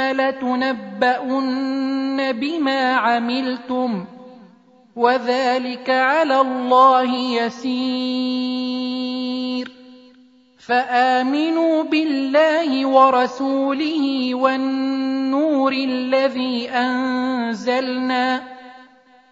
لتنبؤن بما عملتم وذلك على الله يسير. فآمنوا بالله ورسوله والنور الذي أنزلنا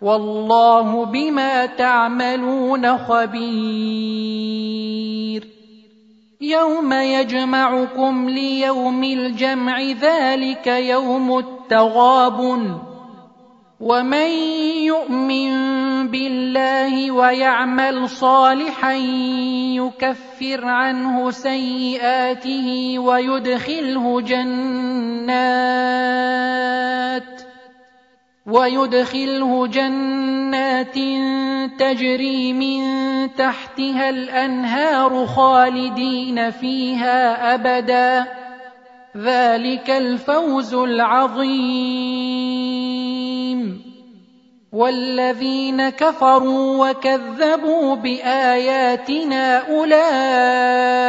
والله بما تعملون خبير. يوم يجمعكم ليوم الجمع ذلك يوم التغاب ومن يؤمن بالله ويعمل صالحا يكفر عنه سيئاته ويدخله جنات ويدخله جنات تجري من تحتها الأنهار خالدين فيها أبدا. ذلك الفوز العظيم. والذين كفروا وكذبوا بآياتنا أولئك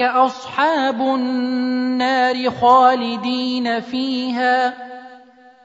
أصحاب النار خالدين فيها.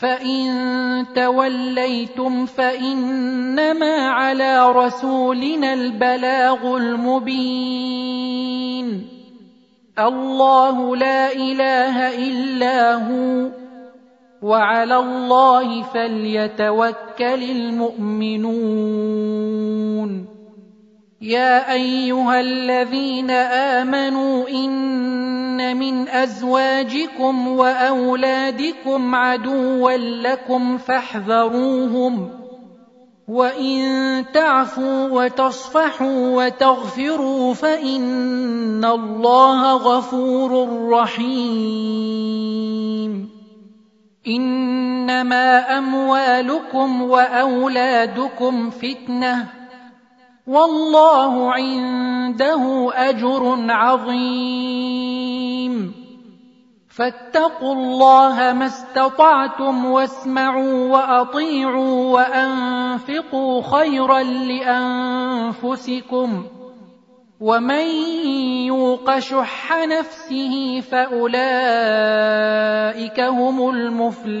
فان توليتم فانما على رسولنا البلاغ المبين الله لا اله الا هو وعلى الله فليتوكل المؤمنون يا ايها الذين امنوا ان من أزواجكم وأولادكم عدوا لكم فاحذروهم وإن تعفوا وتصفحوا وتغفروا فإن الله غفور رحيم. إنما أموالكم وأولادكم فتنة. والله عنده أجر عظيم. فاتقوا الله ما استطعتم واسمعوا وأطيعوا وأنفقوا خيرا لأنفسكم. ومن يوق شح نفسه فأولئك هم المفلحون.